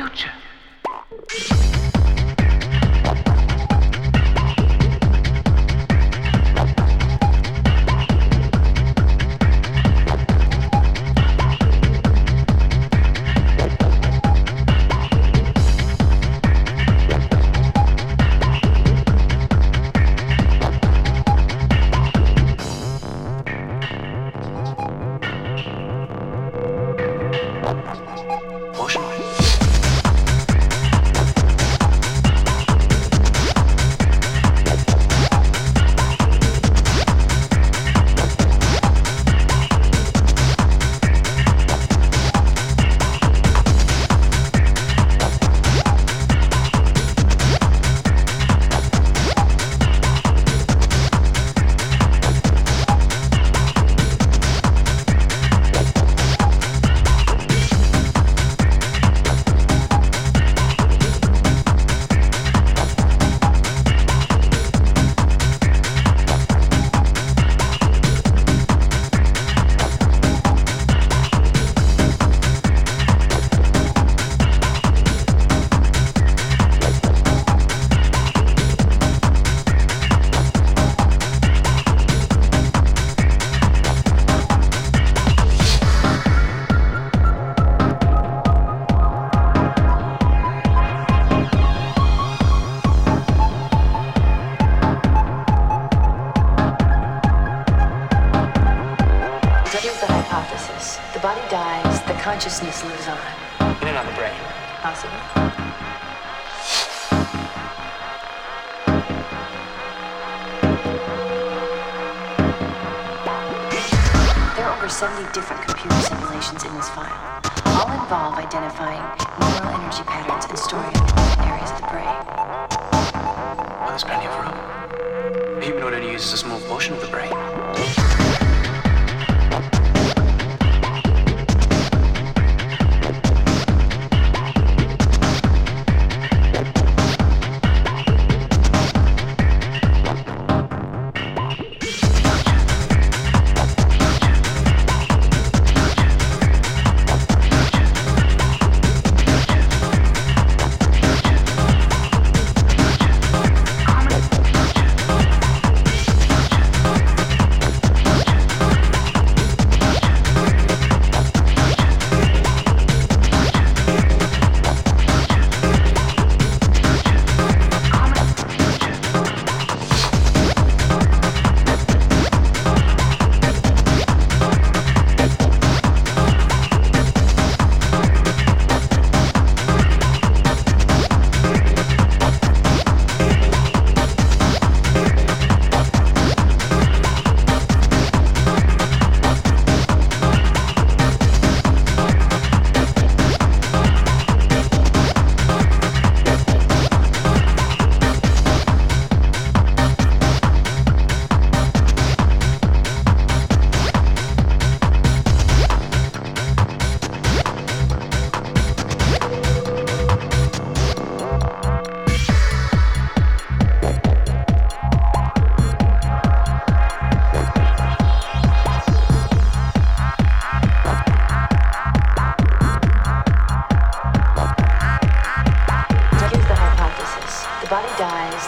future. consciousness lives on. In and on the brain. Possible. There are over 70 different computer simulations in this file. All involve identifying neural energy patterns and storing them in areas of the brain. Well, there's plenty of room. Humanoid only uses a small portion of the brain.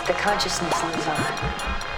the consciousness lives on.